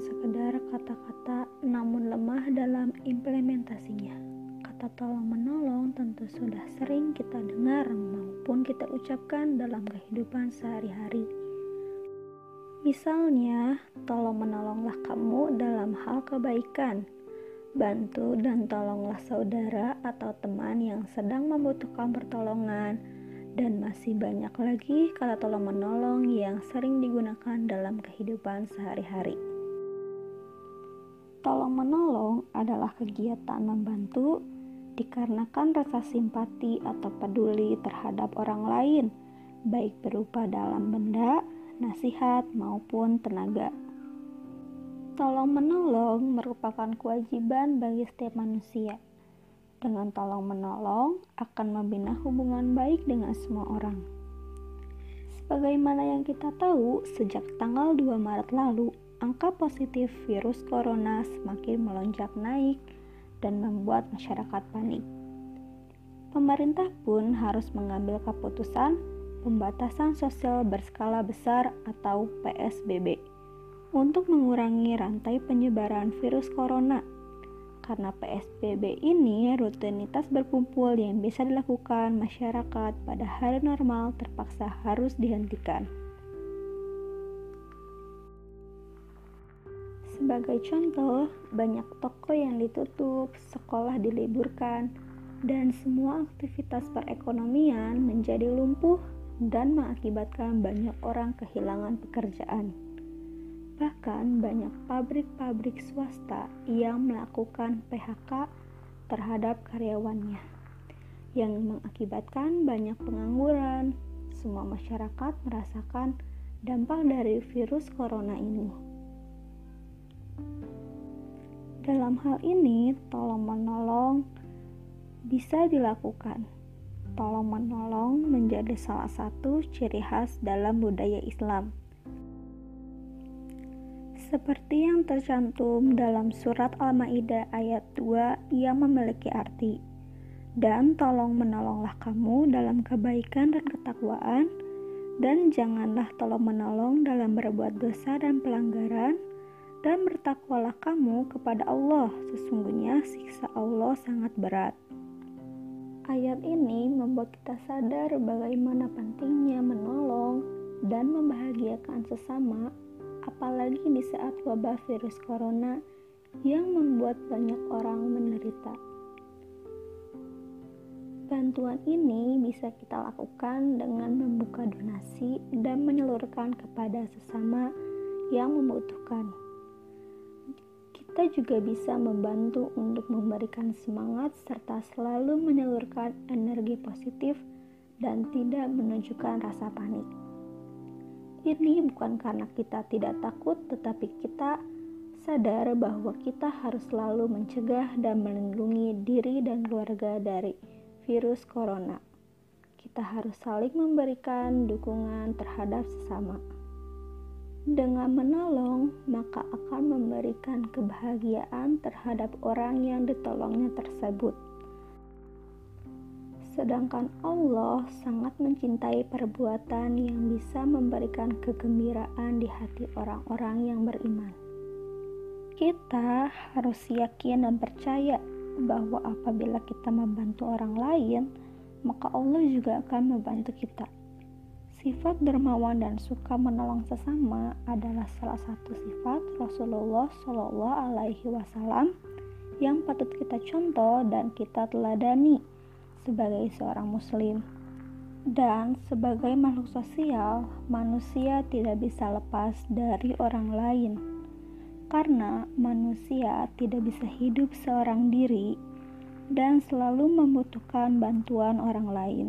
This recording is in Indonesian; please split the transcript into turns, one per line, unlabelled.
sekedar kata-kata, namun lemah dalam implementasinya. Kata tolong menolong tentu sudah sering kita dengar maupun kita ucapkan dalam kehidupan sehari-hari. Misalnya, tolong menolonglah kamu dalam hal kebaikan. Bantu dan tolonglah saudara atau teman yang sedang membutuhkan pertolongan dan masih banyak lagi kata tolong menolong yang sering digunakan dalam kehidupan sehari-hari. Tolong menolong adalah kegiatan membantu dikarenakan rasa simpati atau peduli terhadap orang lain, baik berupa dalam benda, nasihat, maupun tenaga. Tolong menolong merupakan kewajiban bagi setiap manusia dengan tolong menolong akan membina hubungan baik dengan semua orang. Sebagaimana yang kita tahu, sejak tanggal 2 Maret lalu, angka positif virus corona semakin melonjak naik dan membuat masyarakat panik. Pemerintah pun harus mengambil keputusan pembatasan sosial berskala besar atau PSBB untuk mengurangi rantai penyebaran virus corona karena PSBB ini, rutinitas berkumpul yang bisa dilakukan masyarakat pada hari normal terpaksa harus dihentikan. Sebagai contoh, banyak toko yang ditutup, sekolah diliburkan, dan semua aktivitas perekonomian menjadi lumpuh dan mengakibatkan banyak orang kehilangan pekerjaan. Bahkan banyak pabrik-pabrik swasta yang melakukan PHK terhadap karyawannya yang mengakibatkan banyak pengangguran. Semua masyarakat merasakan dampak dari virus corona ini. Dalam hal ini, tolong menolong bisa dilakukan. Tolong menolong menjadi salah satu ciri khas dalam budaya Islam seperti yang tercantum dalam surat Al-Maidah ayat 2 yang memiliki arti dan tolong menolonglah kamu dalam kebaikan dan ketakwaan dan janganlah tolong menolong dalam berbuat dosa dan pelanggaran dan bertakwalah kamu kepada Allah sesungguhnya siksa Allah sangat berat Ayat ini membuat kita sadar bagaimana pentingnya menolong dan membahagiakan sesama apalagi di saat wabah virus corona yang membuat banyak orang menderita. Bantuan ini bisa kita lakukan dengan membuka donasi dan menyalurkan kepada sesama yang membutuhkan. Kita juga bisa membantu untuk memberikan semangat serta selalu menyalurkan energi positif dan tidak menunjukkan rasa panik. Ini bukan karena kita tidak takut, tetapi kita sadar bahwa kita harus selalu mencegah dan melindungi diri dan keluarga dari virus corona. Kita harus saling memberikan dukungan terhadap sesama. Dengan menolong, maka akan memberikan kebahagiaan terhadap orang yang ditolongnya tersebut. Sedangkan Allah sangat mencintai perbuatan yang bisa memberikan kegembiraan di hati orang-orang yang beriman. Kita harus yakin dan percaya bahwa apabila kita membantu orang lain, maka Allah juga akan membantu kita. Sifat dermawan dan suka menolong sesama adalah salah satu sifat Rasulullah Shallallahu Alaihi Wasallam yang patut kita contoh dan kita teladani sebagai seorang Muslim, dan sebagai makhluk sosial, manusia tidak bisa lepas dari orang lain, karena manusia tidak bisa hidup seorang diri dan selalu membutuhkan bantuan orang lain.